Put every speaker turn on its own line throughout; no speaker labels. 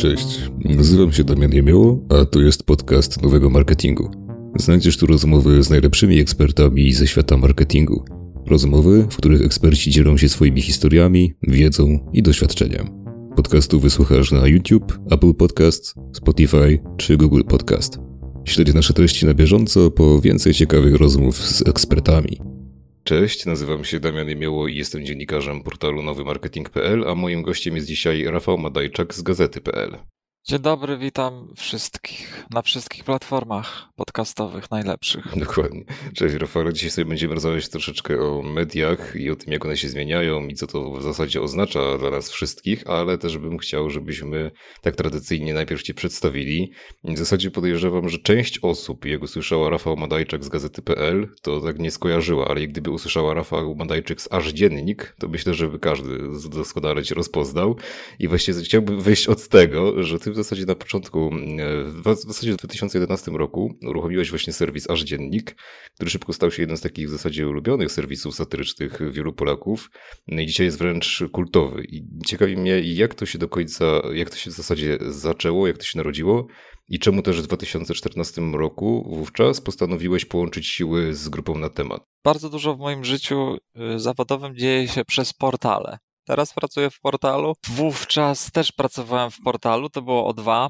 Cześć, nazywam się Damian Jemioło, a to jest podcast Nowego Marketingu. Znajdziesz tu rozmowy z najlepszymi ekspertami ze świata marketingu. Rozmowy, w których eksperci dzielą się swoimi historiami, wiedzą i doświadczeniem. Podcastu wysłuchasz na YouTube, Apple Podcast, Spotify czy Google Podcast. Śledź nasze treści na bieżąco po więcej ciekawych rozmów z ekspertami. Cześć, nazywam się Damian Jemioło i jestem dziennikarzem portalu nowymarketing.pl, a moim gościem jest dzisiaj Rafał Madajczak z Gazety.pl.
Dzień dobry, witam wszystkich na wszystkich platformach podcastowych najlepszych.
Dokładnie. Cześć Rafał, dzisiaj sobie będziemy rozmawiać troszeczkę o mediach i o tym, jak one się zmieniają i co to w zasadzie oznacza dla nas wszystkich, ale też bym chciał, żebyśmy tak tradycyjnie najpierw Cię przedstawili. W zasadzie podejrzewam, że część osób, jak usłyszała Rafał Madajczak z Gazety.pl, to tak nie skojarzyła, ale jak gdyby usłyszała Rafał Madajczyk z Aż Dziennik, to myślę, że by każdy doskonale Cię rozpoznał. I właśnie chciałbym wyjść od tego, że Ty w zasadzie na początku, e, w zasadzie w 2011 roku uruchomiłeś właśnie serwis Aż Dziennik, który szybko stał się jednym z takich w zasadzie ulubionych serwisów satyrycznych wielu Polaków. No i dzisiaj jest wręcz kultowy. I ciekawi mnie, jak to się do końca, jak to się w zasadzie zaczęło, jak to się narodziło i czemu też w 2014 roku wówczas postanowiłeś połączyć siły z grupą na temat?
Bardzo dużo w moim życiu y, zawodowym dzieje się przez portale. Teraz pracuję w portalu. Wówczas też pracowałem w portalu, to było O2,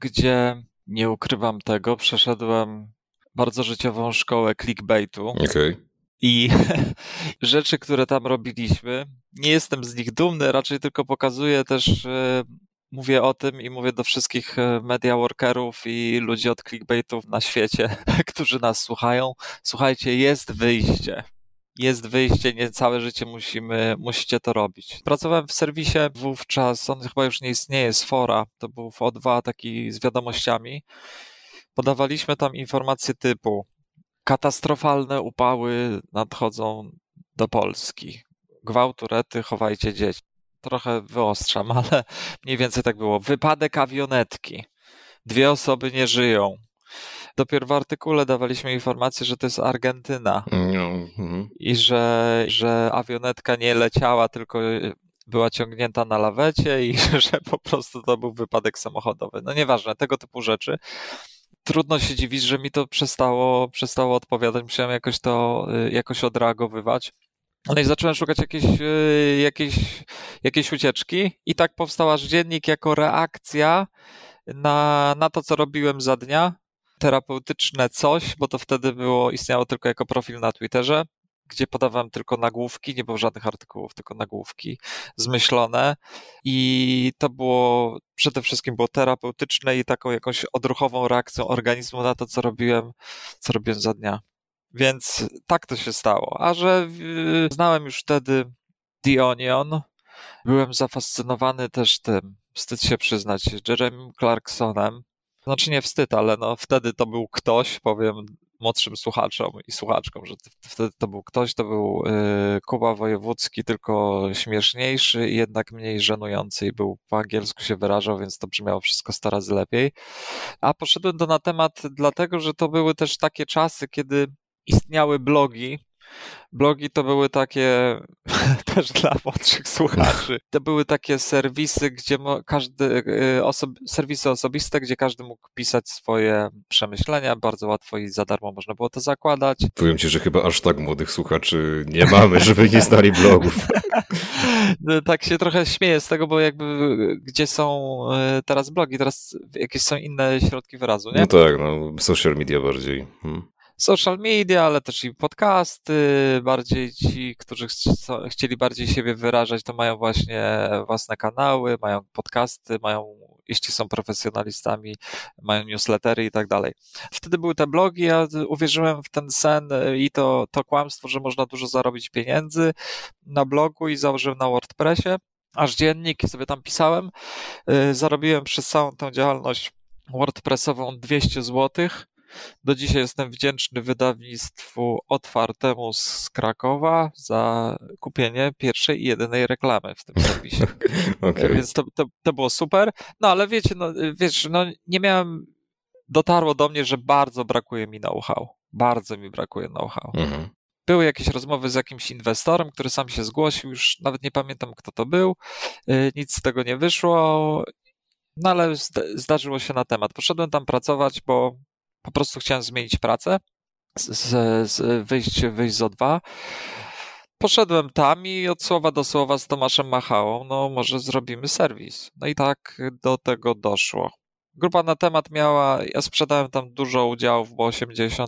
gdzie nie ukrywam tego, przeszedłem bardzo życiową szkołę clickbaitu.
Okay.
I rzeczy, które tam robiliśmy, nie jestem z nich dumny, raczej tylko pokazuję też, e, mówię o tym i mówię do wszystkich e, media workerów i ludzi od clickbaitów na świecie, którzy nas słuchają. Słuchajcie, jest wyjście jest wyjście, nie całe życie musimy, musicie to robić. Pracowałem w serwisie wówczas, on chyba już nie istnieje, z Fora, to był w O2 taki z wiadomościami. Podawaliśmy tam informacje typu katastrofalne upały nadchodzą do Polski. Gwałtu, rety, chowajcie dzieci. Trochę wyostrzam, ale mniej więcej tak było. Wypadek awionetki. Dwie osoby nie żyją dopiero w artykule dawaliśmy informację, że to jest Argentyna no, mhm. i że, że awionetka nie leciała, tylko była ciągnięta na lawecie i że po prostu to był wypadek samochodowy. No nieważne, tego typu rzeczy. Trudno się dziwić, że mi to przestało, przestało odpowiadać. Musiałem jakoś to y, jakoś odreagowywać. No i zacząłem szukać jakiejś, y, jakiejś, jakiejś ucieczki i tak powstał aż dziennik jako reakcja na, na to, co robiłem za dnia terapeutyczne coś, bo to wtedy było, istniało tylko jako profil na Twitterze, gdzie podawałem tylko nagłówki, nie było żadnych artykułów, tylko nagłówki zmyślone i to było przede wszystkim było terapeutyczne i taką jakąś odruchową reakcją organizmu na to, co robiłem, co robiłem za dnia. Więc tak to się stało. A że znałem już wtedy The Onion, byłem zafascynowany też tym, wstyd się przyznać, Jeremy Clarksonem, znaczy nie wstyd, ale no wtedy to był ktoś, powiem młodszym słuchaczom i słuchaczkom, że wtedy to był ktoś, to był y, Kuba Wojewódzki, tylko śmieszniejszy i jednak mniej żenujący i był po angielsku się wyrażał, więc to brzmiało wszystko 100 razy lepiej. A poszedłem do na temat dlatego, że to były też takie czasy, kiedy istniały blogi, Blogi to były takie, też dla młodszych słuchaczy, to były takie serwisy, gdzie każdy, y, osob, serwisy osobiste, gdzie każdy mógł pisać swoje przemyślenia, bardzo łatwo i za darmo można było to zakładać.
Powiem ci, że chyba aż tak młodych słuchaczy nie mamy, żeby nie znali blogów.
No, tak się trochę śmieję z tego, bo jakby gdzie są y, teraz blogi, teraz jakieś są inne środki wyrazu, nie?
No tak, no social media bardziej. Hmm
social media, ale też i podcasty. Bardziej ci, którzy chcieli bardziej siebie wyrażać, to mają właśnie własne kanały, mają podcasty, mają, jeśli są profesjonalistami, mają newslettery i tak dalej. Wtedy były te blogi, ja uwierzyłem w ten sen i to, to kłamstwo, że można dużo zarobić pieniędzy na blogu i założyłem na WordPressie. Aż dziennik sobie tam pisałem. Y, zarobiłem przez całą tę działalność WordPressową 200 złotych do dzisiaj jestem wdzięczny wydawnictwu otwartemu z Krakowa za kupienie pierwszej i jedynej reklamy w tym serwisie. okay. Więc to, to, to było super. No ale wiecie, no, wiesz, no, nie miałem, dotarło do mnie, że bardzo brakuje mi know-how. Bardzo mi brakuje know-how. Mhm. Były jakieś rozmowy z jakimś inwestorem, który sam się zgłosił, już nawet nie pamiętam kto to był. Y, nic z tego nie wyszło No ale zdarzyło się na temat. Poszedłem tam pracować, bo po prostu chciałem zmienić pracę, z, z, wyjść, wyjść z O2. Poszedłem tam i od słowa do słowa z Tomaszem Machałą, no może zrobimy serwis. No i tak do tego doszło. Grupa na temat miała, ja sprzedałem tam dużo udziałów, bo 80%,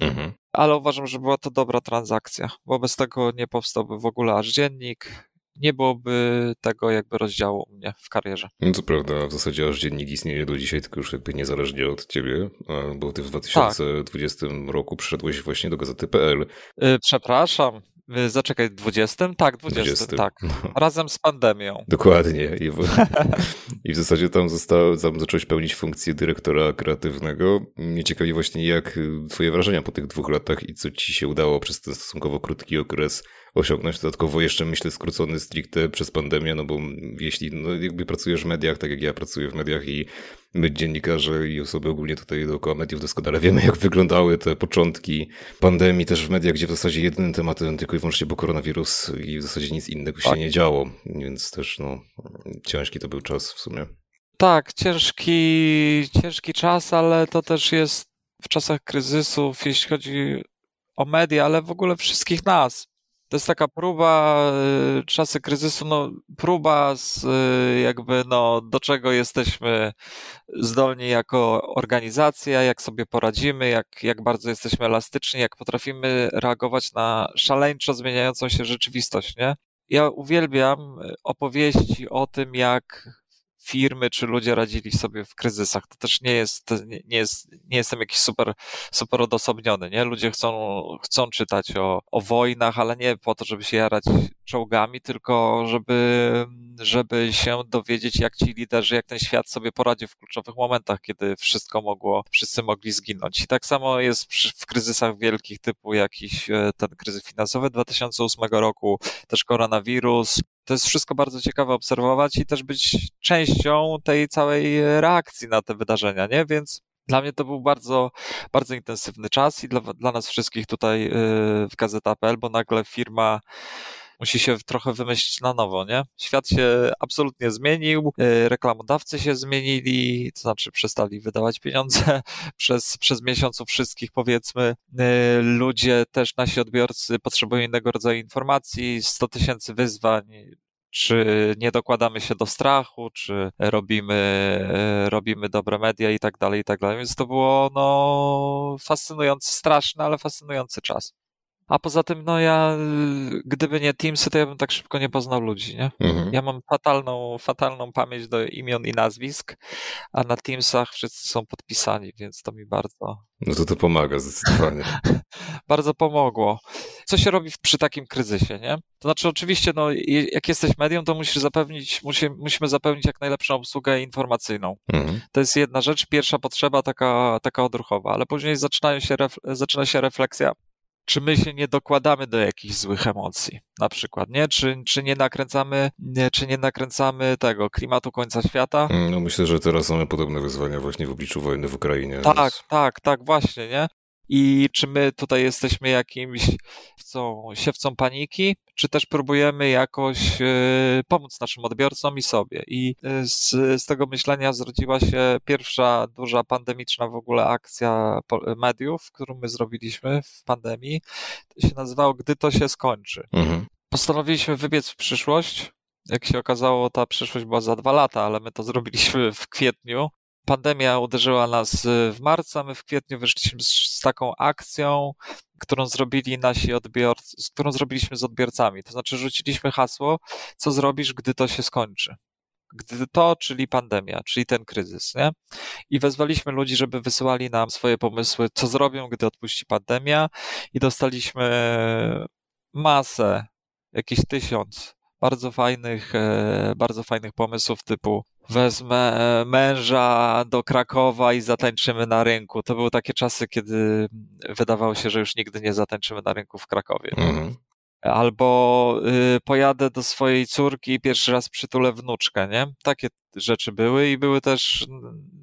mhm. ale uważam, że była to dobra transakcja, bo bez tego nie powstałby w ogóle aż dziennik, nie byłoby tego jakby rozdziału u mnie w karierze.
No to prawda, w zasadzie aż dziennik istnieje do dzisiaj, tylko już jakby niezależnie od ciebie, bo ty w 2020 tak. roku przyszedłeś właśnie do gazety.pl.
Yy, przepraszam, y, Zaczekaj, 20? Tak, 20, 20. tak. No. Razem z pandemią.
Dokładnie. I w, I w zasadzie tam, został, tam zacząłeś pełnić funkcję dyrektora kreatywnego. Mnie ciekawi właśnie, jak twoje wrażenia po tych dwóch latach i co ci się udało przez ten stosunkowo krótki okres osiągnąć. Dodatkowo jeszcze myślę skrócony stricte przez pandemię, no bo jeśli no jakby pracujesz w mediach, tak jak ja pracuję w mediach i my dziennikarze i osoby ogólnie tutaj dookoła mediów doskonale wiemy, jak wyglądały te początki pandemii też w mediach, gdzie w zasadzie jedynym tematem tylko i wyłącznie był koronawirus i w zasadzie nic innego się tak. nie działo, więc też no ciężki to był czas w sumie.
Tak, ciężki, ciężki czas, ale to też jest w czasach kryzysów, jeśli chodzi o media, ale w ogóle wszystkich nas to jest taka próba, y, czasy kryzysu, no, próba z y, jakby, no, do czego jesteśmy zdolni jako organizacja, jak sobie poradzimy, jak, jak bardzo jesteśmy elastyczni, jak potrafimy reagować na szaleńczo zmieniającą się rzeczywistość, nie? Ja uwielbiam opowieści o tym, jak firmy czy ludzie radzili sobie w kryzysach. To też nie jest, nie, jest, nie jestem jakiś super, super odosobniony, nie? Ludzie chcą, chcą czytać o, o wojnach, ale nie po to, żeby się jarać czołgami, tylko żeby, żeby się dowiedzieć, jak ci liderzy, jak ten świat sobie poradził w kluczowych momentach, kiedy wszystko mogło, wszyscy mogli zginąć. I tak samo jest w kryzysach wielkich typu jakiś e, ten kryzys finansowy 2008 roku, też koronawirus, to jest wszystko bardzo ciekawe obserwować i też być częścią tej całej reakcji na te wydarzenia, nie? Więc dla mnie to był bardzo, bardzo intensywny czas i dla, dla nas wszystkich tutaj y, w Gazeta.pl, bo nagle firma musi się trochę wymyślić na nowo, nie? Świat się absolutnie zmienił, y, reklamodawcy się zmienili, to znaczy przestali wydawać pieniądze przez, przez miesiąc u wszystkich, powiedzmy. Y, ludzie, też nasi odbiorcy potrzebują innego rodzaju informacji, 100 tysięcy wyzwań, czy nie dokładamy się do strachu, czy robimy, y, robimy dobre media i tak dalej, i tak dalej. Więc to było no, fascynujący, straszny, ale fascynujący czas. A poza tym, no ja, gdyby nie Teamsy, to ja bym tak szybko nie poznał ludzi, nie? Mhm. Ja mam fatalną, fatalną pamięć do imion i nazwisk, a na Teamsach wszyscy są podpisani, więc to mi bardzo...
No to to pomaga zdecydowanie.
bardzo pomogło. Co się robi przy takim kryzysie, nie? To znaczy oczywiście, no jak jesteś medium, to musisz zapewnić, musi, musimy zapewnić jak najlepszą obsługę informacyjną. Mhm. To jest jedna rzecz, pierwsza potrzeba taka, taka odruchowa, ale później zaczynają się, zaczyna się refleksja czy my się nie dokładamy do jakichś złych emocji, na przykład, nie? Czy, czy nie nakręcamy, nie, czy nie nakręcamy tego klimatu końca świata?
Mm, no myślę, że teraz mamy podobne wyzwania właśnie w obliczu wojny w Ukrainie.
Tak, więc... tak, tak, właśnie, nie? I czy my tutaj jesteśmy jakimś siewcą, siewcą paniki, czy też próbujemy jakoś e, pomóc naszym odbiorcom i sobie. I e, z, z tego myślenia zrodziła się pierwsza duża pandemiczna w ogóle akcja mediów, którą my zrobiliśmy w pandemii. To się nazywało Gdy to się skończy. Mhm. Postanowiliśmy wybiec w przyszłość. Jak się okazało, ta przyszłość była za dwa lata, ale my to zrobiliśmy w kwietniu pandemia uderzyła nas y, w marcu, a my w kwietniu wyszliśmy z, taką akcją, którą zrobili nasi odbiorcy, którą zrobiliśmy z odbiorcami. To znaczy rzuciliśmy hasło, co zrobisz, gdy to się skończy. Gdy to, czyli pandemia, czyli ten kryzys, nie? I wezwaliśmy ludzi, żeby wysyłali nam swoje pomysły, co zrobią, gdy odpuści pandemia i dostaliśmy masę, jakieś tysiąc bardzo fajnych, e, bardzo fajnych pomysłów typu wezmę e, męża do Krakowa i zatańczymy na rynku. To były takie czasy, kiedy wydawało się, że już nigdy nie zatańczymy na rynku w Krakowie. Mhm. Albo y, pojadę do swojej córki i pierwszy raz przytulę wnuczkę, nie? Takie rzeczy były i były też,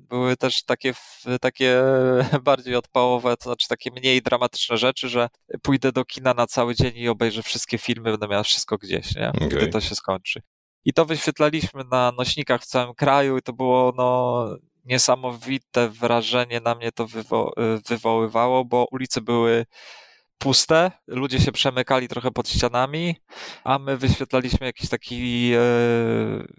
były też takie, takie bardziej odpałowe, to znaczy takie mniej dramatyczne rzeczy, że pójdę do kina na cały dzień i obejrzę wszystkie filmy, będę miał wszystko gdzieś, nie? Gdy okay. to się skończy. I to wyświetlaliśmy na nośnikach w całym kraju i to było no, niesamowite wrażenie na mnie to wywo wywoływało, bo ulice były puste, ludzie się przemykali trochę pod ścianami, a my wyświetlaliśmy jakiś taki, e,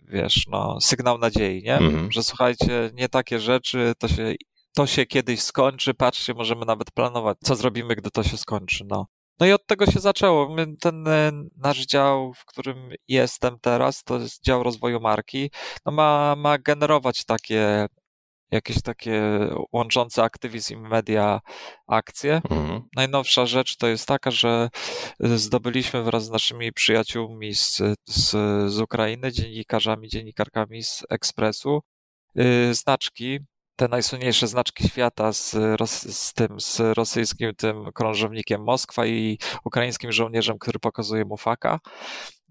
wiesz, no, sygnał nadziei, nie? Mhm. Że słuchajcie, nie takie rzeczy, to się, to się kiedyś skończy, patrzcie, możemy nawet planować, co zrobimy, gdy to się skończy, no. No i od tego się zaczęło. Ten e, nasz dział, w którym jestem teraz, to jest dział rozwoju marki, no ma, ma generować takie jakieś takie łączące aktywizm i media akcje. Mhm. Najnowsza rzecz to jest taka, że zdobyliśmy wraz z naszymi przyjaciółmi z, z, z Ukrainy, dziennikarzami, dziennikarkami z Ekspresu, yy, znaczki, te najsłynniejsze znaczki świata z, z tym, z rosyjskim tym krążownikiem Moskwa i ukraińskim żołnierzem, który pokazuje mu faka.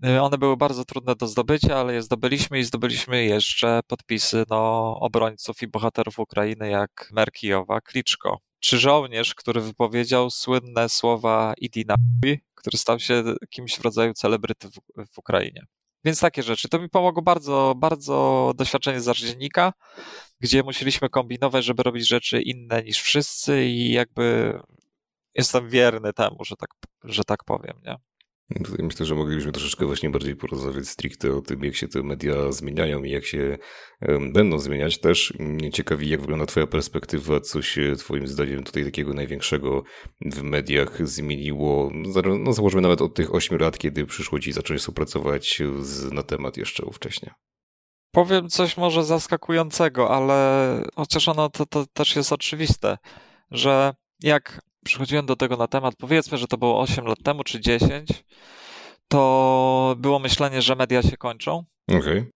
Y, one były bardzo trudne do zdobycia, ale je zdobyliśmy i zdobyliśmy jeszcze podpisy no, obrońców i bohaterów Ukrainy, jak Merkijowa, Kliczko. Czy żołnierz, który wypowiedział słynne słowa Idi który stał się kimś w rodzaju celebryty w, w Ukrainie. Więc takie rzeczy. To mi pomogło bardzo, bardzo doświadczenie zarządnika, gdzie musieliśmy kombinować, żeby robić rzeczy inne niż wszyscy i jakby jestem wierny temu, że tak, że tak powiem, nie?
Myślę, że moglibyśmy troszeczkę właśnie bardziej porozmawiać stricte o tym, jak się te media zmieniają i jak się będą zmieniać. Też mnie ciekawi, jak wygląda Twoja perspektywa, co się Twoim zdaniem tutaj takiego największego w mediach zmieniło. No, założmy nawet od tych 8 lat, kiedy przyszło Ci zacząć współpracować z, na temat jeszcze ówcześnie.
Powiem coś może zaskakującego, ale chociaż ono to, to też jest oczywiste, że jak przychodziłem do tego na temat, powiedzmy, że to było 8 lat temu czy 10, to było myślenie, że media się kończą.
Okay.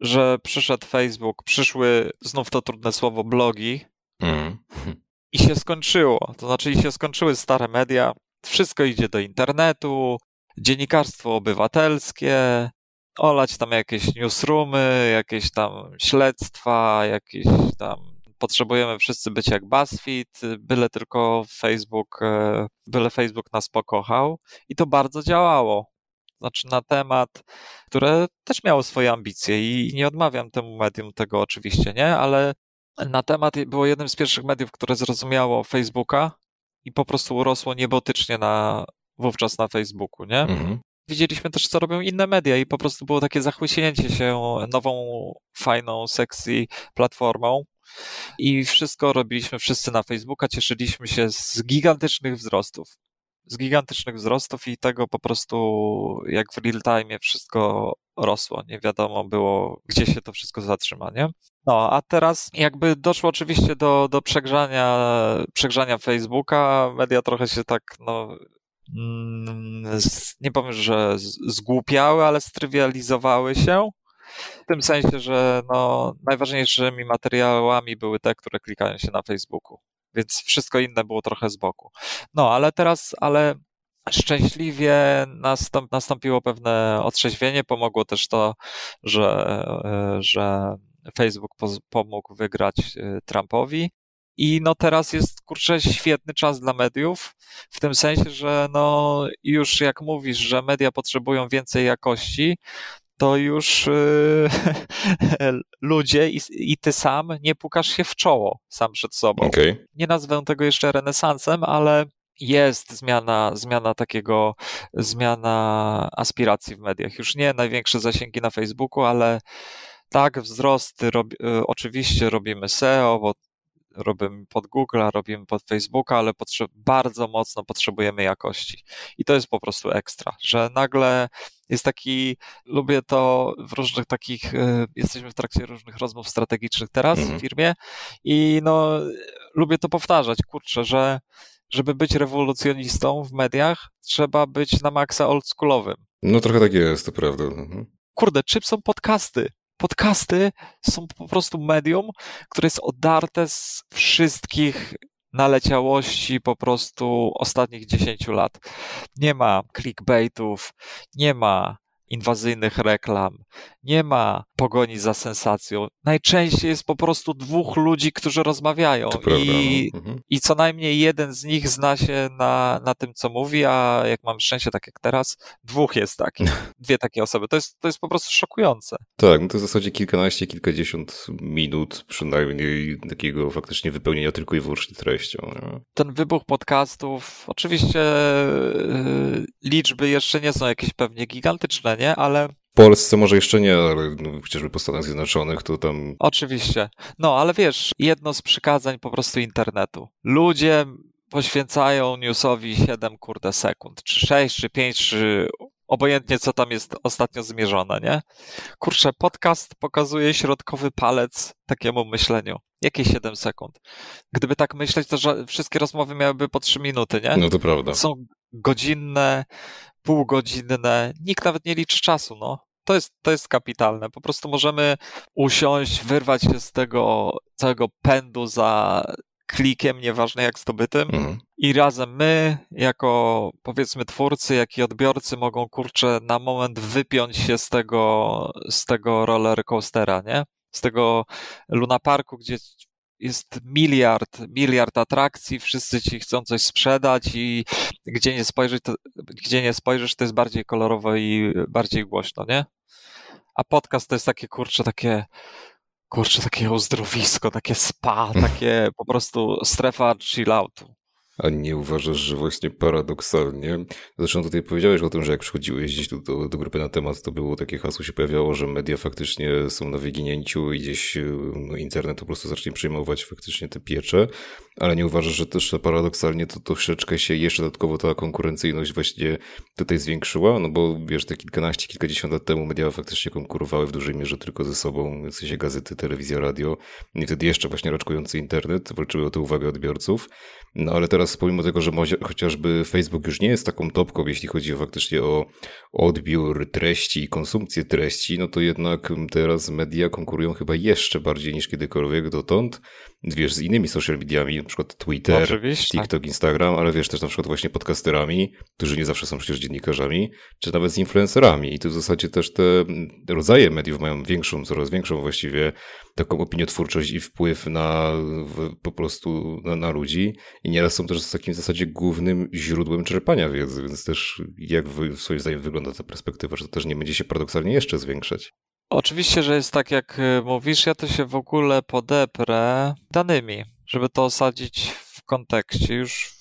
Że przyszedł Facebook, przyszły znów to trudne słowo blogi mm. i się skończyło. To znaczy, i się skończyły stare media, wszystko idzie do internetu, dziennikarstwo obywatelskie, olać tam jakieś newsroomy, jakieś tam śledztwa, jakieś tam potrzebujemy wszyscy być jak BuzzFeed, byle tylko Facebook, e, byle Facebook nas pokochał i to bardzo działało. Znaczy na temat, które też miało swoje ambicje i nie odmawiam temu medium tego oczywiście, nie? Ale na temat było jednym z pierwszych mediów, które zrozumiało Facebooka i po prostu urosło niebotycznie na, wówczas na Facebooku, nie? Mhm widzieliśmy też, co robią inne media i po prostu było takie zachłyśnięcie się nową, fajną, sexy platformą. I wszystko robiliśmy wszyscy na Facebooka, cieszyliśmy się z gigantycznych wzrostów. Z gigantycznych wzrostów i tego po prostu jak w real time wszystko rosło. Nie wiadomo było, gdzie się to wszystko zatrzyma, nie? No, a teraz jakby doszło oczywiście do, do przegrzania, przegrzania Facebooka. Media trochę się tak, no, nie powiem, że zgłupiały, ale strywializowały się. W tym sensie, że no, najważniejszymi materiałami były te, które klikają się na Facebooku, więc wszystko inne było trochę z boku. No, ale teraz, ale szczęśliwie nastąp, nastąpiło pewne otrzeźwienie. Pomogło też to, że, że Facebook pomógł wygrać e, Trumpowi. I no teraz jest, kurczę, świetny czas dla mediów, w tym sensie, że no już jak mówisz, że media potrzebują więcej jakości, to już yy, ludzie i, i, ty sam nie pukasz się w czoło sam przed sobą. Okay. Nie nazwę tego jeszcze renesansem, ale jest zmiana, zmiana takiego, zmiana aspiracji w mediach. Już nie największe zasięgi na Facebooku, ale tak, wzrosty robi, y, oczywiście robimy SEO, bo robimy pod Google, robimy pod Facebooka, ale potrze- bardzo mocno potrzebujemy jakości. I to jest po prostu ekstra, że nagle jest taki, lubię to w różnych takich, y, jesteśmy w trakcie różnych rozmów strategicznych teraz mhm. w firmie i no, lubię to powtarzać, kurczę, że żeby być rewolucjonistą w mediach, trzeba być na maksa oldschoolowym.
No trochę tak jest, to prawda. Mhm.
Kurde, czym są podcasty? Podcasty są po prostu medium, które jest odarte z wszystkich naleciałości po prostu ostatnich 10 lat. Nie ma clickbaitów, nie ma inwazyjnych reklam, nie ma pogoni za sensacją. Najczęściej jest po prostu dwóch ludzi, którzy rozmawiają i, no. mhm. i co najmniej jeden z nich zna się na, na tym, co mówi, a jak mam szczęście, tak jak teraz, dwóch jest takich, dwie takie osoby. To jest, to jest po prostu szokujące.
Tak, no to w zasadzie kilkanaście, kilkadziesiąt minut przynajmniej takiego faktycznie wypełnienia tylko i wyłącznie treścią. Nie?
Ten wybuch podcastów, oczywiście yy, liczby jeszcze nie są jakieś pewnie gigantyczne, nie? Ale
w Polsce może jeszcze nie, ale no, chociażby po Stanach Zjednoczonych to tam.
Oczywiście. No, ale wiesz, jedno z przykazań po prostu internetu. Ludzie poświęcają newsowi 7 kurde sekund, czy 6, czy 5, czy obojętnie co tam jest ostatnio zmierzone, nie? Kurczę, podcast pokazuje środkowy palec takiemu myśleniu. Jakie 7 sekund? Gdyby tak myśleć, to że wszystkie rozmowy miałyby po 3 minuty, nie?
No to prawda.
Są godzinne, półgodzinne, nikt nawet nie liczy czasu, no. To jest, to jest kapitalne. Po prostu możemy usiąść, wyrwać się z tego całego pędu za klikiem, nieważne jak zdobytym. Mhm. I razem my, jako powiedzmy twórcy, jak i odbiorcy, mogą kurczę na moment wypiąć się z tego, z tego roller coastera, nie? Z tego Luna Parku, gdzie jest miliard, miliard atrakcji, wszyscy ci chcą coś sprzedać i gdzie nie spojrzysz, to, gdzie nie spojrzysz, to jest bardziej kolorowo i bardziej głośno, nie? A podcast to jest takie, kurczę, takie kurczę, takie uzdrowisko, takie spa, takie po prostu strefa chilloutu.
A nie uważasz, że właśnie paradoksalnie, zresztą tutaj powiedziałeś o tym, że jak przychodziłeś gdzieś do, do, do, grupy na temat, to było takie hasło się pojawiało, że media faktycznie są na wyginięciu i gdzieś no, internet po prostu zacznie przejmować faktycznie te piecze, ale nie uważasz, że też paradoksalnie to troszeczkę się jeszcze dodatkowo ta konkurencyjność właśnie tutaj zwiększyła? No bo wiesz, te kilkanaście, kilkadziesiąt lat temu media faktycznie konkurowały w dużej mierze tylko ze sobą, w sensie gazety, telewizja, radio. I wtedy jeszcze właśnie raczkujący internet walczyły o tę uwagę odbiorców, no ale teraz pomimo tego, że chociażby Facebook już nie jest taką topką, jeśli chodzi faktycznie o odbiór treści i konsumpcję treści, no to jednak teraz media konkurują chyba jeszcze bardziej niż kiedykolwiek dotąd wiesz, z innymi social mediami, na przykład Twitter, Oczywiście. TikTok, Instagram, ale wiesz też na przykład właśnie podcasterami, którzy nie zawsze są przecież dziennikarzami, czy nawet z influencerami. I tu w zasadzie też te rodzaje mediów mają większą, coraz większą właściwie taką opiniotwórczość i wpływ na po prostu na, na ludzi. I nieraz są też w takim zasadzie głównym źródłem czerpania wiedzy, więc też jak w swoim zdaniem wygląda ta perspektywa, że to też nie będzie się paradoksalnie jeszcze zwiększać.
Oczywiście, że jest tak, jak y, mówisz, ja to się w ogóle podeprę danymi, żeby to osadzić w kontekście. Już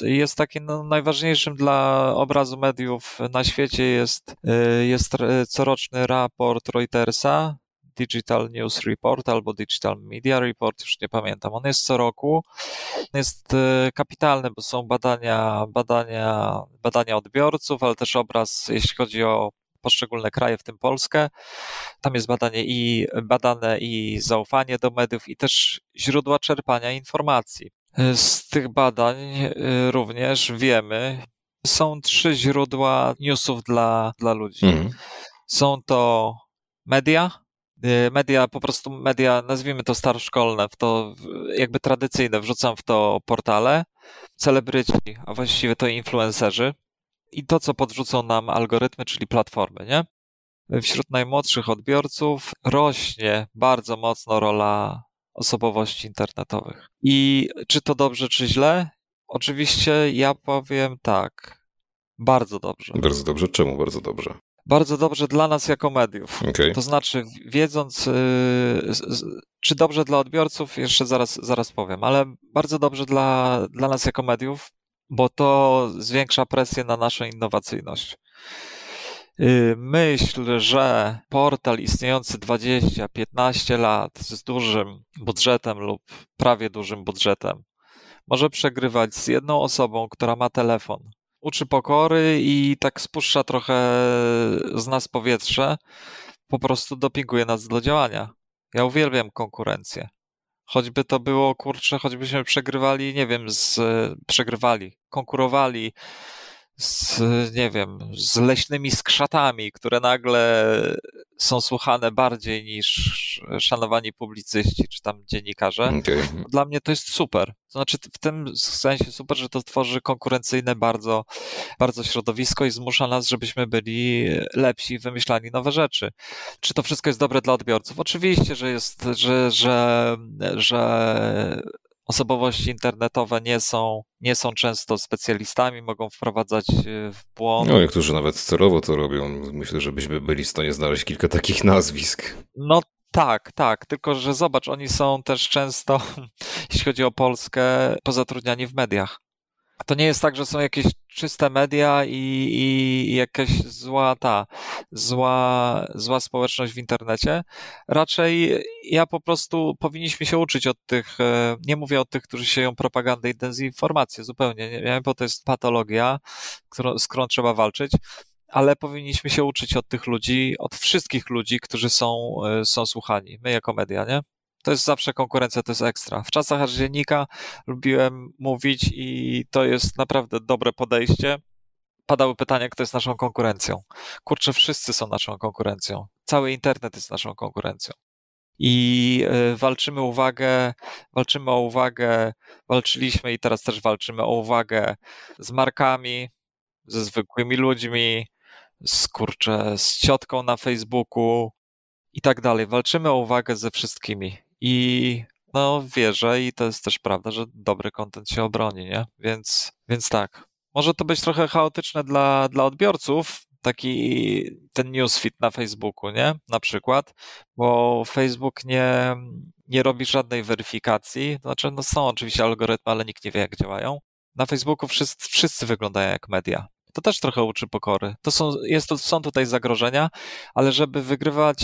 jest taki no, najważniejszym dla obrazu mediów na świecie jest, y, jest coroczny raport Reutersa, Digital News Report albo Digital Media Report, już nie pamiętam. On jest co roku. Jest y, kapitalny, bo są badania, badania, badania odbiorców, ale też obraz, jeśli chodzi o poszczególne kraje, w tym Polskę. Tam jest badanie i badane i zaufanie do mediów, i też źródła czerpania informacji. Z tych badań y, również wiemy, są trzy źródła newsów dla, dla ludzi. Mhm. Są to media, y, media, po prostu media, nazwijmy to staroszkolne, w to jakby tradycyjne, wrzucam w to portale, celebryci, a właściwie to influencerzy, i to, co podrzucą nam algorytmy, czyli platformy, nie? Wśród najmłodszych odbiorców rośnie bardzo mocno rola osobowości internetowych. I czy to dobrze, czy źle? Oczywiście ja powiem tak. Bardzo dobrze.
Bardzo dobrze. Czemu bardzo dobrze?
Bardzo dobrze dla nas jako mediów. Okay. To znaczy, wiedząc, yy, czy dobrze dla odbiorców, jeszcze zaraz, zaraz powiem, ale bardzo dobrze dla, dla nas jako mediów, bo to zwiększa presję na naszą innowacyjność. Y, myśl, że portal istniejący 20-15 lat z dużym budżetem lub prawie dużym budżetem może przegrywać z jedną osobą, która ma telefon, uczy pokory i tak spuszcza trochę z nas powietrze, po prostu dopinguje nas do działania. Ja uwielbiam konkurencję. Choćby to było, kurczę, choćbyśmy przegrywali, nie wiem, z, przegrywali, konkurowali z, nie wiem, z leśnymi skrzatami, które nagle są słuchane bardziej niż szanowani publicyści czy tam dziennikarze. Okay. Dla mnie to jest super. To znaczy w tym sensie super, że to tworzy konkurencyjne bardzo, bardzo środowisko i zmusza nas, żebyśmy byli lepsi, wymyślali nowe rzeczy. Czy to wszystko jest dobre dla odbiorców? Oczywiście, że jest, że, że, że osobowości internetowe nie są, nie są często specjalistami, mogą wprowadzać e, w błąd.
No, niektórzy nawet celowo to robią. Myślę, że byśmy byli w stanie znaleźć kilka takich nazwisk.
No tak, tak, tylko że zobacz, oni są też często, jeśli chodzi o Polskę, pozatrudniani w mediach. To nie jest tak, że są jakieś czyste media i, i jakaś zła ta, zła, zła społeczność w internecie. Raczej ja po prostu powinniśmy się uczyć od tych, e, nie mówię o tych, którzy sieją propagandę i dezinformację, zupełnie nie, bo to jest patologia, którą, z którą trzeba walczyć ale powinniśmy się uczyć od tych ludzi, od wszystkich ludzi, którzy są, e, są słuchani. My jako media, nie? To jest zawsze konkurencja, to jest ekstra. W czasach aż dziennika lubiłem mówić i to jest naprawdę dobre podejście. Padały pytania, kto jest naszą konkurencją. Kurczę, wszyscy są naszą konkurencją. Cały internet jest naszą konkurencją. I y, walczymy uwagę, walczymy o uwagę, walczyliśmy i teraz też walczymy o uwagę z markami, ze zwykłymi ludźmi, z kurczę, z ciotką na Facebooku i tak dalej. Walczymy o uwagę ze wszystkimi. I no wierzę i to jest też prawda, że dobry kontent się obroni, nie? Więc, więc tak. Może to być trochę chaotyczne dla, dla odbiorców, taki ten newsfeed na Facebooku, nie? Na przykład, bo Facebook nie, nie robi żadnej weryfikacji. Znaczy, no są oczywiście algorytmy, ale nikt nie wie, jak działają. Na Facebooku wszyscy, wszyscy wyglądają jak media. To też trochę uczy pokory. To są, jest to, są tutaj zagrożenia, ale żeby wygrywać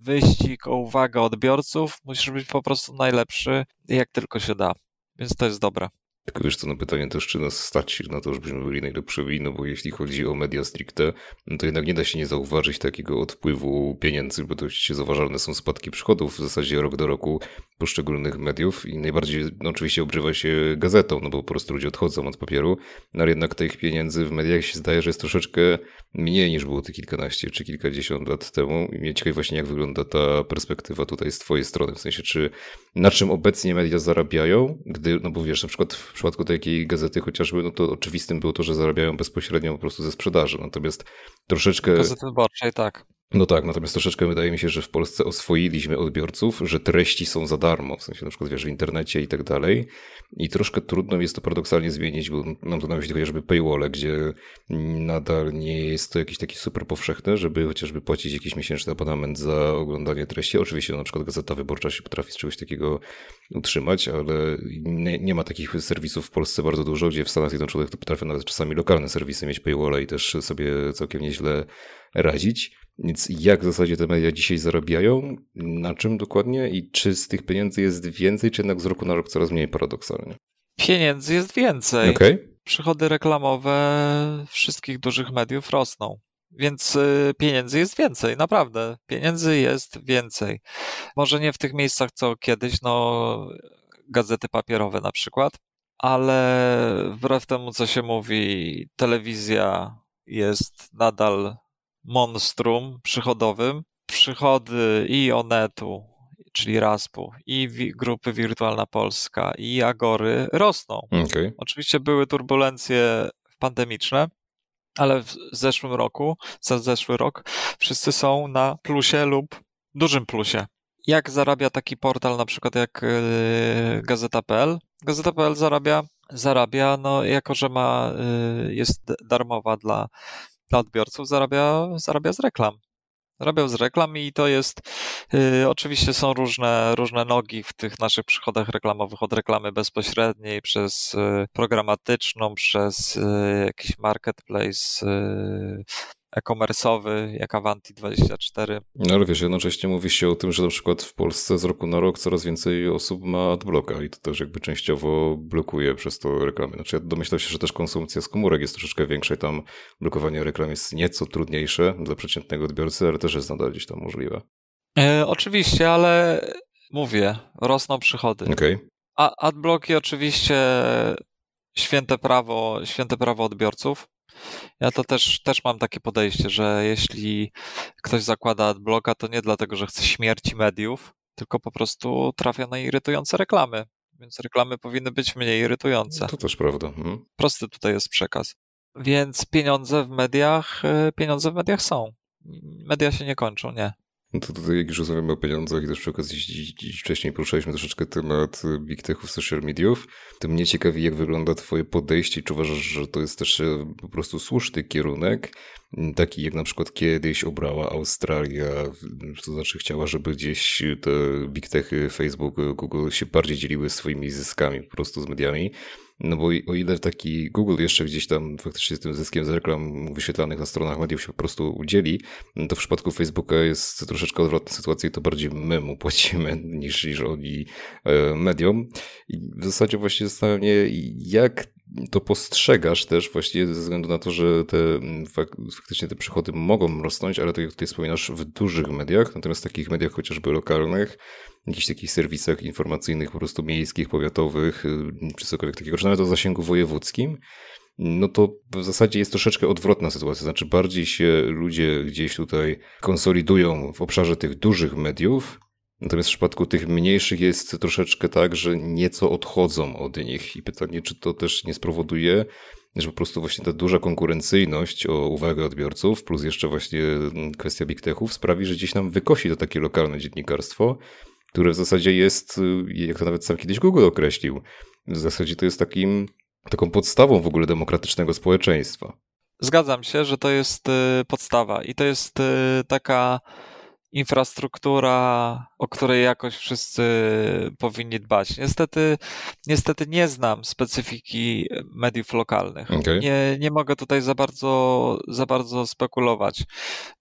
wyścig o uwagę odbiorców, musisz być po prostu najlepszy, jak tylko się da. Więc to jest dobre.
Tylko wiesz co, na pytanie też, czy nas stać na to, żebyśmy byli najlepszymi, no bo jeśli chodzi o media stricte, no to jednak nie da się nie zauważyć takiego odpływu pieniędzy, bo dość zauważalne są spadki przychodów w zasadzie rok do roku poszczególnych mediów i najbardziej no oczywiście obrywa się gazetą, no bo po prostu ludzie odchodzą od papieru, no ale jednak tych pieniędzy w mediach się zdaje, że jest troszeczkę mniej niż było te kilkanaście czy kilkadziesiąt lat temu. I mnie ciekawi właśnie jak wygląda ta perspektywa tutaj z twojej strony, w sensie czy na czym obecnie media zarabiają, gdy, no bo wiesz, na przykład w przypadku takiej gazety chociażby, no to oczywistym było to, że zarabiają bezpośrednio po prostu ze sprzedaży, natomiast troszeczkę...
Gazety wyborczej, tak.
No tak, natomiast troszeczkę wydaje mi się, że w Polsce oswoiliśmy odbiorców, że treści są za darmo, w sensie na przykład wiesz, w internecie i tak dalej. I troszkę trudno jest to paradoksalnie zmienić, bo mam tu na myśli chociażby paywall, gdzie nadal nie jest to jakieś takie super powszechne, żeby chociażby płacić jakiś miesięczny abonament za oglądanie treści. Oczywiście na przykład Gazeta Wyborcza się potrafi z czegoś takiego utrzymać, ale nie, nie ma takich serwisów w Polsce bardzo dużo, gdzie w Stanach Zjednoczonych to potrafią nawet czasami lokalne serwisy mieć paywalla i też sobie całkiem nieźle radzić. Więc jak w zasadzie te media dzisiaj zarabiają, na czym dokładnie i czy z tych pieniędzy jest więcej, czy jednak z roku na rok coraz mniej paradoksalnie?
Pieniędzy jest więcej.
Okay.
Przychody reklamowe wszystkich dużych mediów rosną. Więc y, pieniędzy jest więcej, naprawdę. Pieniędzy jest więcej. Może nie w tych miejscach co kiedyś, no gazety papierowe na przykład, ale wbrew temu, co się mówi, telewizja jest nadal monstrum przychodowym. Przychody i Onetu, czyli Raspu, i grupy Wirtualna Polska, i Agory rosną.
Okay.
Oczywiście były turbulencje pandemiczne, ale w zeszłym roku, za zeszły rok, wszyscy są na plusie lub dużym plusie. Jak zarabia taki portal na przykład jak yy, Gazeta.pl? Gazeta.pl zarabia, zarabia, no jako że ma, yy, jest darmowa dla dla odbiorców zarabia, zarabia z reklam. Zarabiał z reklam i to jest, yy, oczywiście są różne, różne nogi w tych naszych przychodach reklamowych, od reklamy bezpośredniej, przez yy, programatyczną, przez yy, jakiś marketplace, y, e-commerce'owy, jak Avanti24.
No ale wiesz, jednocześnie mówi się o tym, że na przykład w Polsce z roku na rok coraz więcej osób ma adblocka i to też jakby częściowo blokuje przez to reklamy. Znaczy ja domyślam się, że też konsumpcja z komórek jest troszeczkę większa i tam blokowanie reklam jest nieco trudniejsze dla przeciętnego odbiorcy, ale też jest nadal gdzieś tam możliwe.
E, oczywiście, ale mówię, rosną przychody.
Okay.
A adblocki oczywiście święte prawo, święte prawo odbiorców. Ja to też, też mam takie podejście, że jeśli ktoś zakłada adblocka, to nie dlatego, że chce śmierci mediów, tylko po prostu trafia na irytujące reklamy. Więc reklamy powinny być mniej irytujące.
To też prawda. Mhm.
Prosty tutaj jest przekaz. Więc pieniądze w mediach, e, pieniądze w mediach są. Media się nie kończą, nie.
No to tutaj, jak już rozmawiamy o pieniądzach i też przy okazji wcześniej poruszaliśmy troszeczkę temat big techów, social mediów, to mnie ciekawi, jak wygląda twoje podejście. Czy uważasz, że to jest też e, po prostu słuszny kierunek, taki jak na przykład kiedyś obrała Australia, to znaczy chciała, żeby gdzieś te big techy, Facebook, Google się bardziej dzieliły swoimi zyskami po prostu z mediami, no bo o ile taki Google jeszcze gdzieś tam faktycznie z tym zyskiem z reklam wyświetlanych na stronach mediów się po prostu udzieli, to w przypadku Facebooka jest troszeczkę odwrotna sytuacja i to bardziej my mu płacimy niż, niż oni e, mediom. I w zasadzie właśnie zastanawiam mnie, jak to postrzegasz też właśnie ze względu na to, że te faktycznie te przychody mogą rosnąć, ale tak jak tutaj wspominasz, w dużych mediach, natomiast w takich mediach chociażby lokalnych, jakichś takich serwisach informacyjnych, po prostu miejskich, powiatowych, y, czy cokolwiek takiego, czy nawet o zasięgu wojewódzkim, no to w zasadzie jest troszeczkę odwrotna sytuacja. Znaczy, bardziej się ludzie gdzieś tutaj konsolidują w obszarze tych dużych mediów, natomiast w przypadku tych mniejszych jest troszeczkę tak, że nieco odchodzą od nich. I pytanie, czy to też nie spowoduje, że po prostu właśnie ta duża konkurencyjność o uwagę odbiorców, plus jeszcze właśnie kwestia big techów, sprawi, że gdzieś nam wykosi to takie lokalne dziennikarstwo, które w zasadzie jest, y, jak to nawet sam kiedyś Google określił, w zasadzie to jest takim, taką podstawą w ogóle demokratycznego społeczeństwa.
Zgadzam się, że to jest y, podstawa i to jest y, taka infrastruktura, o której jakoś wszyscy powinni dbać. Niestety, niestety nie znam specyfiki mediów lokalnych. Okay. Nie, nie mogę tutaj za bardzo, za bardzo spekulować.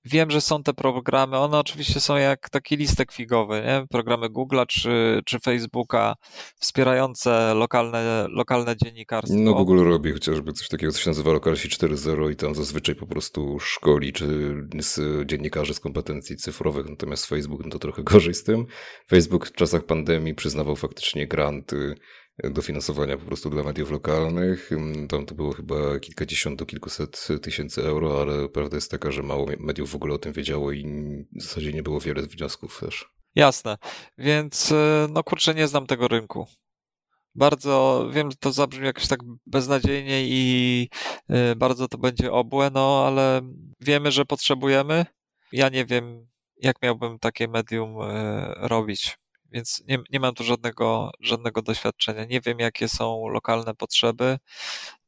Wiem, że są te programy, one oczywiście są jak taki listek figowy, nie? programy Google'a czy, czy Facebooka wspierające lokalne, lokalne dziennikarstwo.
No Google robi chociażby coś takiego, co się nazywa Lokalsi 4.0 i tam zazwyczaj po prostu szkoli czy z dziennikarzy z kompetencji cyfrowych natomiast Facebook no to trochę gorzej z tym. Facebook w czasach pandemii przyznawał faktycznie granty dofinansowania po prostu dla mediów lokalnych. Tam to było chyba kilkadziesiąt do kilkuset tysięcy euro, ale prawda jest taka, że mało mediów w ogóle o tym wiedziało i w zasadzie nie było wiele wniosków też.
Jasne, więc e, no kurczę, nie znam tego rynku. Bardzo wiem, że to zabrzmi jakoś tak beznadziejnie i e, bardzo to będzie obłe, no ale wiemy, że potrzebujemy. Ja nie wiem, jak miałbym takie medium e, robić. Więc nie, nie mam tu żadnego, żadnego doświadczenia. Nie wiem, jakie są lokalne potrzeby.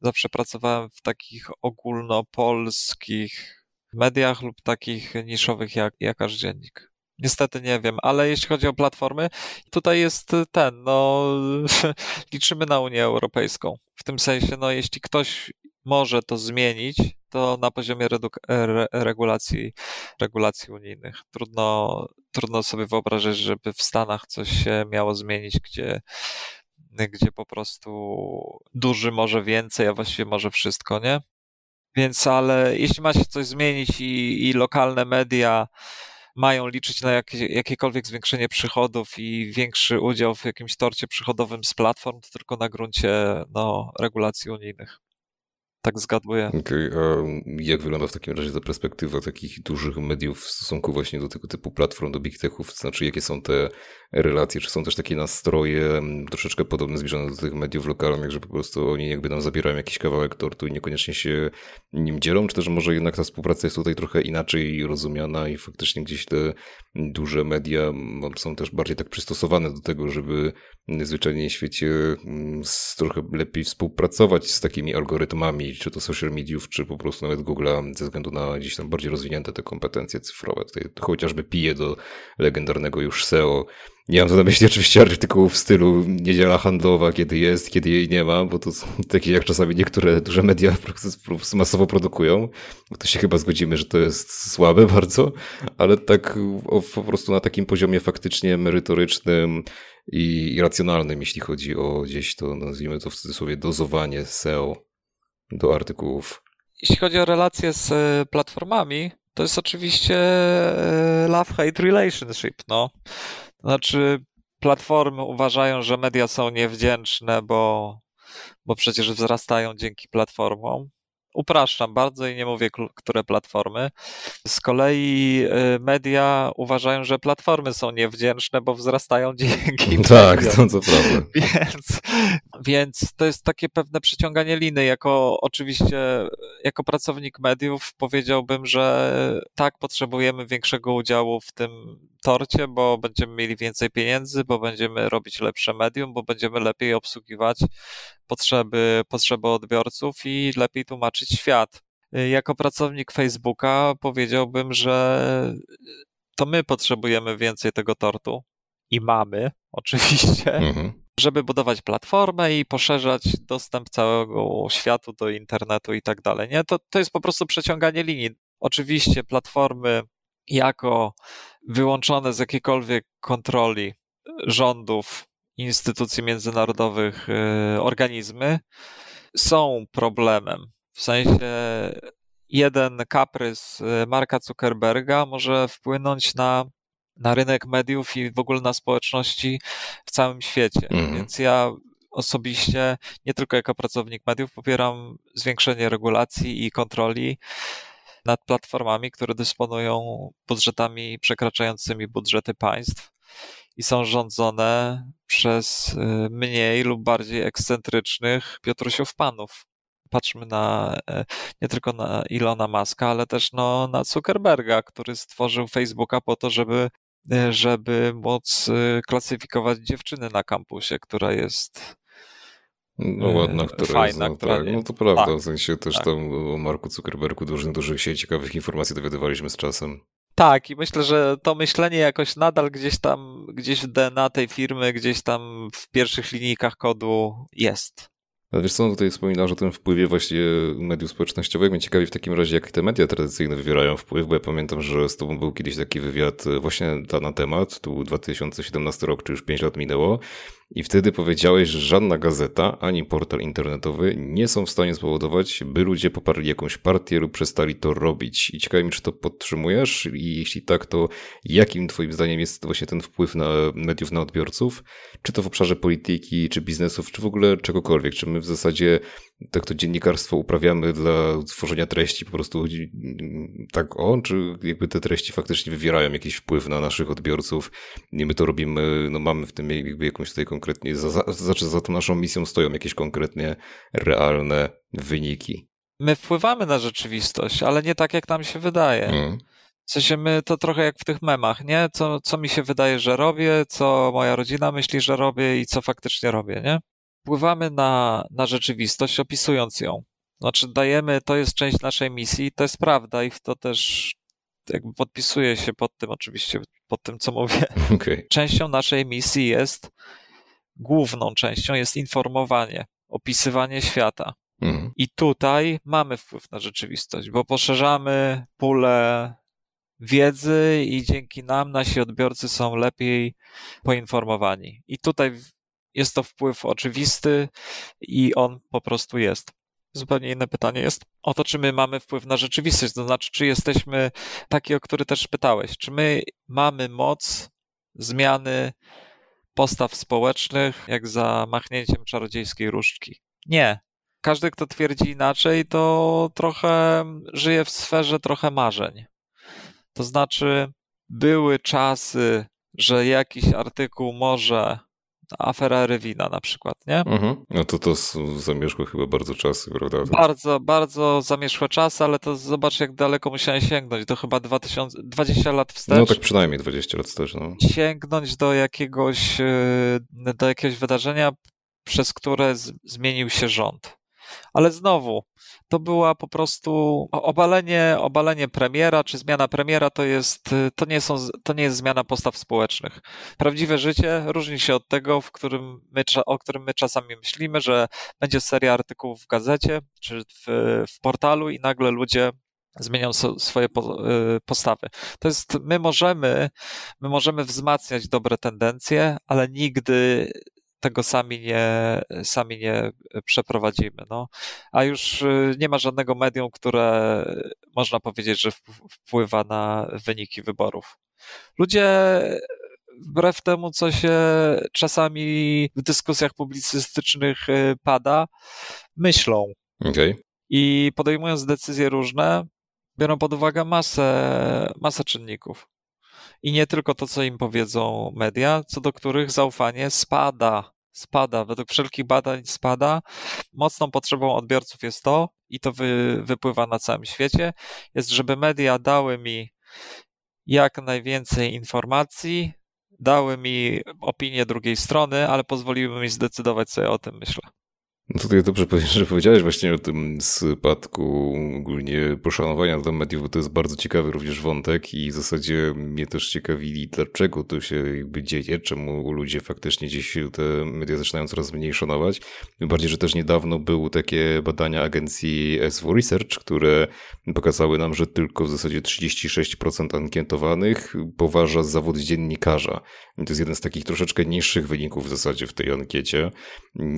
Zawsze pracowałem w takich ogólnopolskich mediach lub takich niszowych jak, jak aż dziennik. Niestety nie wiem, ale jeśli chodzi o platformy, tutaj jest ten, no, liczymy na Unię Europejską. W tym sensie, no, jeśli ktoś może to zmienić, to na poziomie re regulacji, regulacji unijnych. Trudno, trudno sobie wyobrazić, żeby w Stanach coś się miało zmienić, gdzie, gdzie po prostu duży może więcej, a właściwie może wszystko, nie? Więc, ale jeśli ma się coś zmienić i, i lokalne media mają liczyć na jakiekolwiek zwiększenie przychodów i większy udział w jakimś torcie przychodowym z platform, to tylko na gruncie no, regulacji unijnych. Tak zgaduję.
Okay, a jak wygląda w takim razie ta perspektywa takich dużych mediów w stosunku właśnie do tego typu platform, do big techów? Znaczy, jakie są te relacje? Czy są też takie nastroje troszeczkę podobne, zbliżone do tych mediów lokalnych, że po prostu oni jakby nam zabierają jakiś kawałek tortu i niekoniecznie się nim dzielą? Czy też może jednak ta współpraca jest tutaj trochę inaczej rozumiana i faktycznie gdzieś te duże media są też bardziej tak przystosowane do tego, żeby zwyczajnie w świecie trochę lepiej współpracować z takimi algorytmami, czy to social mediów, czy po prostu nawet Google'a, ze względu na gdzieś tam bardziej rozwinięte te kompetencje cyfrowe. Tutaj chociażby pije do legendarnego już SEO. Nie mam tu na myśli oczywiście artykułów w stylu niedziela handlowa, kiedy jest, kiedy jej nie ma, bo to są takie jak czasami niektóre duże media masowo produkują. To się chyba zgodzimy, że to jest słabe bardzo, ale tak po prostu na takim poziomie faktycznie merytorycznym i, i racjonalnym, jeśli chodzi o gdzieś to, nazwijmy to w cudzysłowie, dozowanie SEO do artykułów.
Jeśli chodzi o relacje z e, platformami, to jest oczywiście e, love-hate relationship. No. Znaczy, platformy uważają, że media są niewdzięczne, bo bo przecież wzrastają dzięki platformom. Upraszczam bardzo i nie mówię, które platformy. Z kolei y, media uważają, że platformy są niewdzięczne, bo wzrastają dzięki.
Tak, to co prawda.
Więc, więc to jest takie pewne przyciąganie liny. Jako oczywiście, jako pracownik mediów powiedziałbym, że tak, potrzebujemy większego udziału w tym torcie, bo będziemy mieli więcej pieniędzy, bo będziemy robić lepsze medium, bo będziemy lepiej obsługiwać potrzeby, potrzeby odbiorców i lepiej tłumaczyć świat. Jako pracownik Facebooka powiedziałbym, że to my potrzebujemy więcej tego tortu i mamy, oczywiście, mhm. żeby budować platformę i poszerzać dostęp całego światu do internetu i tak dalej. Nie? To, to jest po prostu przeciąganie linii. Oczywiście platformy jako wyłączone z jakiejkolwiek kontroli rządów, instytucji międzynarodowych y, organizmy są problemem. W sensie jeden kaprys y, Marka Zuckerberga może wpłynąć na, na rynek mediów i w ogóle na społeczności w całym świecie. Mm. Więc ja osobiście, nie tylko jako pracownik mediów, popieram zwiększenie regulacji i kontroli nad platformami, które dysponują budżetami przekraczającymi budżety państw i są rządzone przez y, mniej lub bardziej ekscentrycznych Piotrusiów panów. Patrzmy na, e, nie tylko na Ilona Maska, ale też no, na Zuckerberga, który stworzył Facebooka po to, żeby, e, żeby móc y, klasyfikować dziewczyny na kampusie, która jest
no ładna, która fajna, jest, no, która tak, nie... no to prawda, tak, w sensie też tak. tam o Marku Zuckerbergu dużo, dużo się ciekawych informacji dowiadywaliśmy z czasem.
Tak, i myślę, że to myślenie jakoś nadal gdzieś tam, gdzieś w DNA tej firmy, gdzieś tam w pierwszych linijkach kodu jest.
Ale wiesz co, tutaj wspominasz o tym wpływie właśnie mediów społecznościowych. Mnie ciekawi w takim razie, jak te media tradycyjne wywierają wpływ, bo ja pamiętam, że z tobą był kiedyś taki wywiad właśnie na temat, tu był 2017 rok, czy już 5 lat minęło, i wtedy powiedziałeś, że żadna gazeta ani portal internetowy nie są w stanie spowodować, by ludzie poparli jakąś partię lub przestali to robić. I ciekawi mi, czy to podtrzymujesz i jeśli tak, to jakim twoim zdaniem jest właśnie ten wpływ na mediów na odbiorców? Czy to w obszarze polityki, czy biznesów, czy w ogóle czegokolwiek? Czy my w zasadzie tak to dziennikarstwo uprawiamy dla tworzenia treści po prostu tak o, czy jakby te treści faktycznie wywierają jakiś wpływ na naszych odbiorców i my to robimy, no mamy w tym jakby jakąś tutaj konkretnie, za, za, znaczy za tą naszą misją stoją jakieś konkretnie realne wyniki.
My wpływamy na rzeczywistość, ale nie tak jak nam się wydaje. Hmm. W sensie my to trochę jak w tych memach, nie? Co, co mi się wydaje, że robię, co moja rodzina myśli, że robię i co faktycznie robię, nie? Wpływamy na, na rzeczywistość, opisując ją. Znaczy, dajemy, to jest część naszej misji, to jest prawda i w to też jakby podpisuję się pod tym, oczywiście, pod tym, co mówię. Okay. Częścią naszej misji jest, główną częścią jest informowanie, opisywanie świata. Mhm. I tutaj mamy wpływ na rzeczywistość, bo poszerzamy pulę wiedzy i dzięki nam nasi odbiorcy są lepiej poinformowani. I tutaj jest to wpływ oczywisty i on po prostu jest. Zupełnie inne pytanie jest o to, czy my mamy wpływ na rzeczywistość, to znaczy, czy jesteśmy taki, o który też pytałeś, czy my mamy moc zmiany postaw społecznych, jak za machnięciem czarodziejskiej różdżki. Nie. Każdy, kto twierdzi inaczej, to trochę żyje w sferze trochę marzeń. To znaczy, były czasy, że jakiś artykuł może afera Rewina na przykład, nie? Mhm.
No to to zamieszkło chyba bardzo czasy, prawda?
Bardzo, bardzo zamieszłe czasy, ale to zobacz jak daleko musiałem sięgnąć, do chyba 2000, 20 lat wstecz.
No tak przynajmniej 20 lat wstecz, no.
Sięgnąć do jakiegoś, e, do jakiegoś wydarzenia, przez które zmienił się rząd. Ale znowu, to była po prostu obalenie, obalenie premiera, czy zmiana premiera to jest, to nie, są, to nie jest zmiana postaw społecznych. Prawdziwe życie różni się od tego, w którym my, o którym my czasami myślimy, że będzie seria artykułów w gazecie, czy w, w portalu i nagle ludzie zmienią swoje y, postawy. To jest, my możemy, my możemy wzmacniać dobre tendencje, ale nigdy tego sami nie, sami nie przeprowadzimy. No. A już y, nie ma żadnego medium, które można powiedzieć, że wpływa na wyniki wyborów. Ludzie wbrew temu, co się czasami w dyskusjach publicystycznych y, pada, myślą.
Okay.
I podejmując decyzje różne, biorą pod uwagę masę, masę czynników. I nie tylko to, co im powiedzą media, co do których zaufanie spada. Spada, według wszelkich badań spada. Mocną potrzebą odbiorców jest to, i to wy, wypływa na całym świecie, jest, żeby media dały mi jak najwięcej informacji, dały mi opinię drugiej strony, ale pozwoliły mi zdecydować sobie o tym, myślę.
No tutaj dobrze, że powiedziałeś właśnie o tym spadku ogólnie poszanowania dla mediów, bo to jest bardzo ciekawy również wątek i w zasadzie mnie też ciekawili, dlaczego to się jakby dzieje, czemu ludzie faktycznie gdzieś te media zaczynają coraz mniej szanować. Tym bardziej, że też niedawno były takie badania agencji SW Research, które pokazały nam, że tylko w zasadzie 36% ankietowanych poważa zawód dziennikarza. I to jest jeden z takich troszeczkę niższych wyników w zasadzie w tej ankiecie.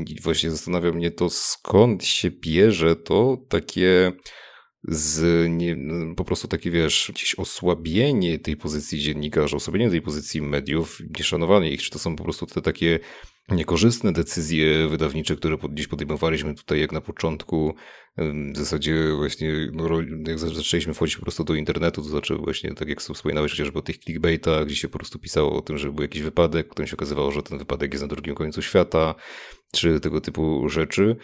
I właśnie zastanawiam mnie to, skąd się bierze to takie z nie, po prostu takie, wiesz, gdzieś osłabienie tej pozycji dziennikarza, osłabienie tej pozycji mediów, nieszanowanie ich, czy to są po prostu te takie niekorzystne decyzje wydawnicze, które gdzieś podejmowaliśmy tutaj jak na początku, w zasadzie właśnie, no, jak zaczęliśmy wchodzić po prostu do internetu, to znaczy właśnie, tak jak wspominałeś chociażby o tych clickbaitach, gdzie się po prostu pisało o tym, że był jakiś wypadek, którym się okazywało, że ten wypadek jest na drugim końcu świata, czy tego typu rzeczy.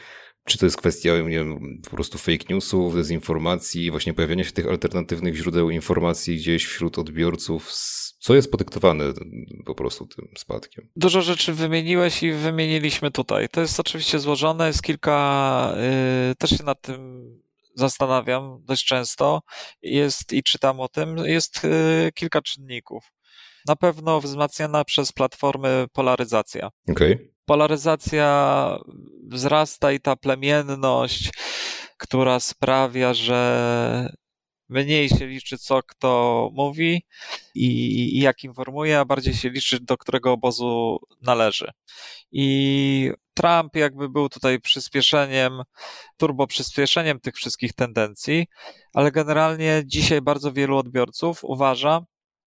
Czy to jest kwestia, nie wiem, po prostu fake newsów, dezinformacji, właśnie pojawiania się tych alternatywnych źródeł informacji gdzieś wśród odbiorców? Co jest podyktowane po prostu tym spadkiem?
Dużo rzeczy wymieniłeś i wymieniliśmy tutaj. To jest oczywiście złożone, jest kilka, yy, też się nad tym zastanawiam dość często, jest i czytam o tym, jest yy, kilka czynników. Na pewno wzmacniana przez platformy polaryzacja.
Okay
polaryzacja wzrasta i ta plemienność, która sprawia, że mniej się liczy, co kto mówi i, i, jak informuje, a bardziej się liczy, do którego obozu należy. I Trump jakby był tutaj przyspieszeniem, turbo przyspieszeniem tych wszystkich tendencji, ale generalnie dzisiaj bardzo wielu odbiorców uważa,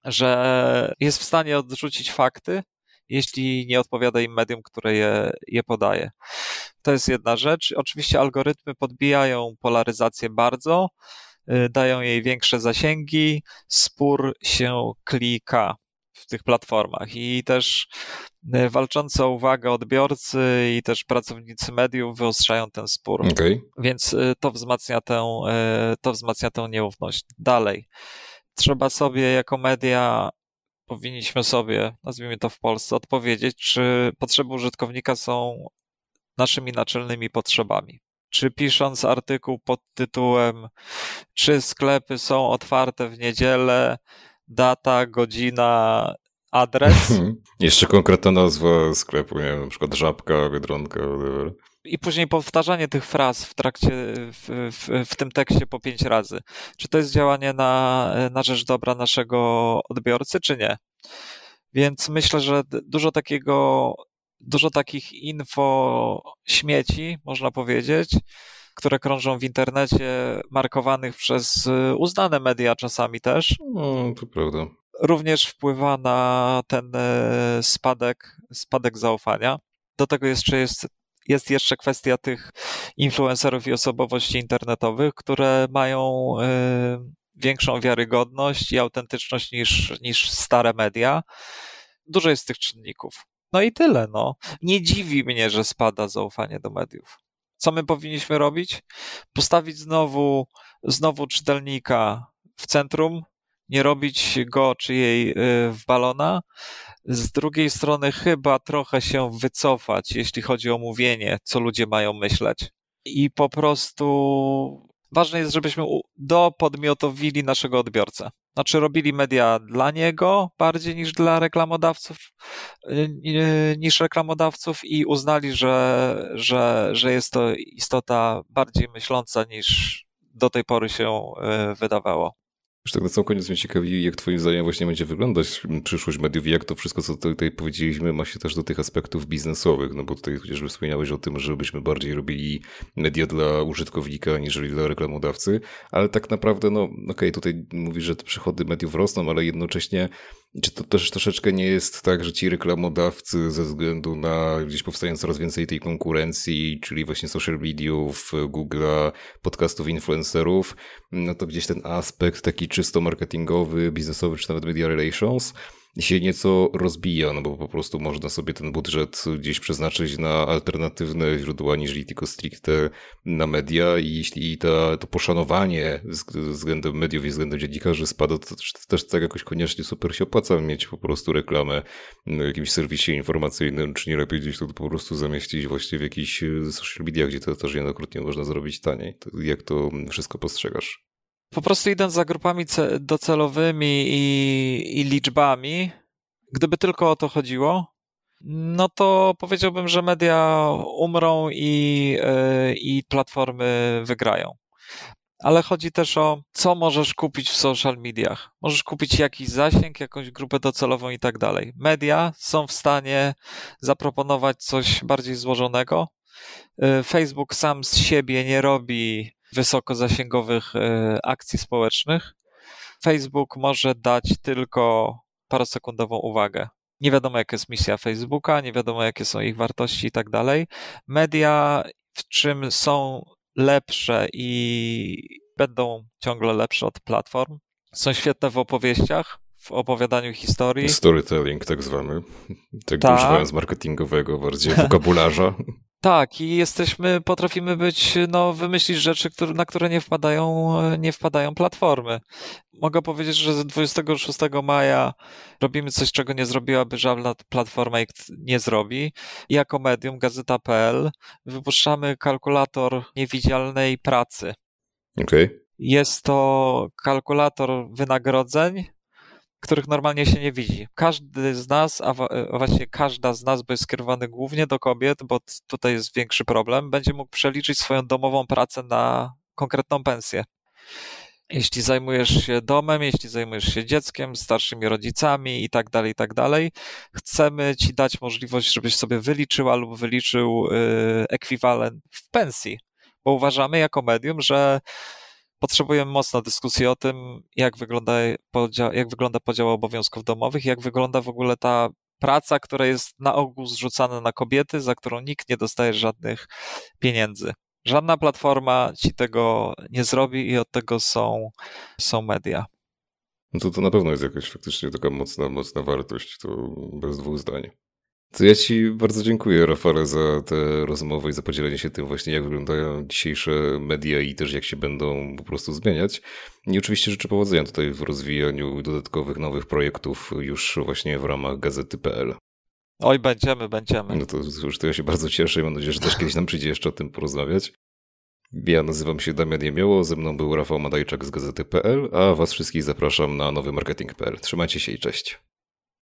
że jest w stanie odrzucić fakty, jeśli nie odpowiada im medium, które je, je podaje. To jest jedna rzecz. Oczywiście algorytmy podbijają polaryzację bardzo, dają jej większe zasięgi, spór się klika w tych platformach i też y, walczące o uwagę odbiorcy i też pracownicy mediów wyostrzają ten spór.
Okay.
Więc y, to wzmacnia tę, to wzmacnia tę nieufność. Dalej. Trzeba sobie jako media powinniśmy sobie, nazwijmy to w Polsce, odpowiedzieć, czy potrzeby użytkownika są naszymi naczelnymi potrzebami. Czy pisząc artykuł pod tytułem, czy sklepy są otwarte w niedzielę, data, godzina, adres.
Jeszcze konkretna nazwa sklepu, nie wiem, na przykład żabka, biedronka, whatever
i później powtarzanie tych fraz w trakcie, w, w, w, tym tekście po pięć razy. Czy to jest działanie na, na rzecz dobra naszego odbiorcy, czy nie? Więc myślę, że dużo takiego, dużo takich info śmieci, można powiedzieć, które krążą w internecie, markowanych przez uznane media czasami też.
No, to prawda.
Również wpływa na ten e, spadek, spadek zaufania. Do tego jeszcze jest jest jeszcze kwestia tych influencerów i osobowości internetowych, które mają y, większą wiarygodność i autentyczność niż, niż stare media. Dużo jest tych czynników. No i tyle, no. Nie dziwi mnie, że spada zaufanie do mediów. Co my powinniśmy robić? Postawić znowu, znowu czytelnika w centrum, nie robić go czy jej y, w balona, z drugiej strony chyba trochę się wycofać, jeśli chodzi o mówienie, co ludzie mają myśleć. I po prostu ważne jest, żebyśmy dopodmiotowili naszego odbiorcę. Znaczy robili media dla niego bardziej niż dla reklamodawców, niż reklamodawców i uznali, że, że, że jest to istota bardziej myśląca niż do tej pory się e, wydawało.
Już tak na sam koniec mnie ciekawi, jak twoim zdaniem właśnie będzie wyglądać przyszłość mediów i jak to wszystko, co tutaj powiedzieliśmy, ma się też do tych aspektów biznesowych, no bo tutaj chociażby wspomniałeś o tym, żebyśmy bardziej robili media dla użytkownika, niżeli dla reklamodawcy, ale tak naprawdę, no okej, okay, tutaj mówisz, że te przychody mediów rosną, ale jednocześnie Czy to też troszeczkę nie jest tak, że ci reklamodawcy ze względu na gdzieś powstają coraz więcej tej konkurencji, czyli właśnie social mediów, Google'a, podcastów influencerów, no to gdzieś ten aspekt taki czysto marketingowy, biznesowy, czy nawet media relations się nieco rozbija, no bo po prostu można sobie ten budżet gdzieś przeznaczyć na alternatywne źródła, niż tylko stricte na media i jeśli ta, to poszanowanie względem mediów i względem dziennikarzy spada, to też, też tak jakoś koniecznie super się opłaca mieć po prostu reklamę na jakimś serwisie informacyjnym, czy nie lepiej gdzieś to po prostu zamieścić właśnie w jakichś social mediach, gdzie to też niejednokrotnie można zrobić taniej. Jak to wszystko postrzegasz?
Po prostu idąc za grupami docelowymi i, i liczbami, gdyby tylko o to chodziło, no to powiedziałbym, że media umrą i, yy, i platformy wygrają. Ale chodzi też o, co możesz kupić w social mediach. Możesz kupić jakiś zasięg, jakąś grupę docelową i tak dalej. Media są w stanie zaproponować coś bardziej złożonego. Yy, Facebook sam z siebie nie robi wysokozasięgowych e, akcji społecznych, Facebook może dać tylko parosekundową uwagę. Nie wiadomo, jaka jest misja Facebooka, nie wiadomo, jakie są ich wartości i tak dalej. Media, w czym są lepsze i będą ciągle lepsze od platform, są świetne w opowieściach, w opowiadaniu historii.
Storytelling tak zwany. Tak, tak. używając marketingowego bardziej wokabularza.
Tak, i jesteśmy, potrafimy być, no, wymyślić rzeczy, które, na które nie wpadają, nie wpadają platformy. Mogę powiedzieć, że 26 maja robimy coś, czego nie zrobiłaby żadna platforma i nie zrobi. I jako medium, gazeta.pl, wypuszczamy kalkulator niewidzialnej pracy.
Okej. Okay.
Jest to kalkulator wynagrodzeń, których normalnie się nie widzi. Każdy z nas, a właściwie każda z nas, bo jest skierowany głównie do kobiet, bo tutaj jest większy problem, będzie mógł przeliczyć swoją domową pracę na konkretną pensję. Jeśli zajmujesz się domem, jeśli zajmujesz się dzieckiem, starszymi rodzicami i tak dalej, i tak dalej, chcemy ci dać możliwość, żebyś sobie wyliczyła lub wyliczył y, ekwiwalent w pensji, bo uważamy jako medium, że potrzebujemy mocno dyskusji o tym, jak wygląda, podział, jak wygląda podział obowiązków domowych, jak wygląda w ogóle ta praca, która jest na ogół zrzucana na kobiety, za którą nikt nie dostaje żadnych pieniędzy. Żadna platforma ci tego nie zrobi i od tego są, są media.
No to to na pewno jest jakaś faktycznie taka mocna, mocna wartość, to bez dwóch zdań. To ja Ci bardzo dziękuję, Rafale, za tę rozmowę i za podzielenie się tym właśnie, jak wyglądają dzisiejsze media i też jak się będą po prostu zmieniać. I oczywiście życzę powodzenia tutaj w rozwijaniu dodatkowych nowych projektów już właśnie w ramach gazety.pl.
Oj, będziemy, będziemy.
No to już to ja się bardzo cieszę i mam nadzieję, że też kiedyś nam przyjdzie jeszcze o tym porozmawiać. Ja nazywam się Damian Jemioło, ze mną był Rafał Madajczak z gazety.pl, a was wszystkich zapraszam na nowy marketing.pl. Trzymajcie się i cześć.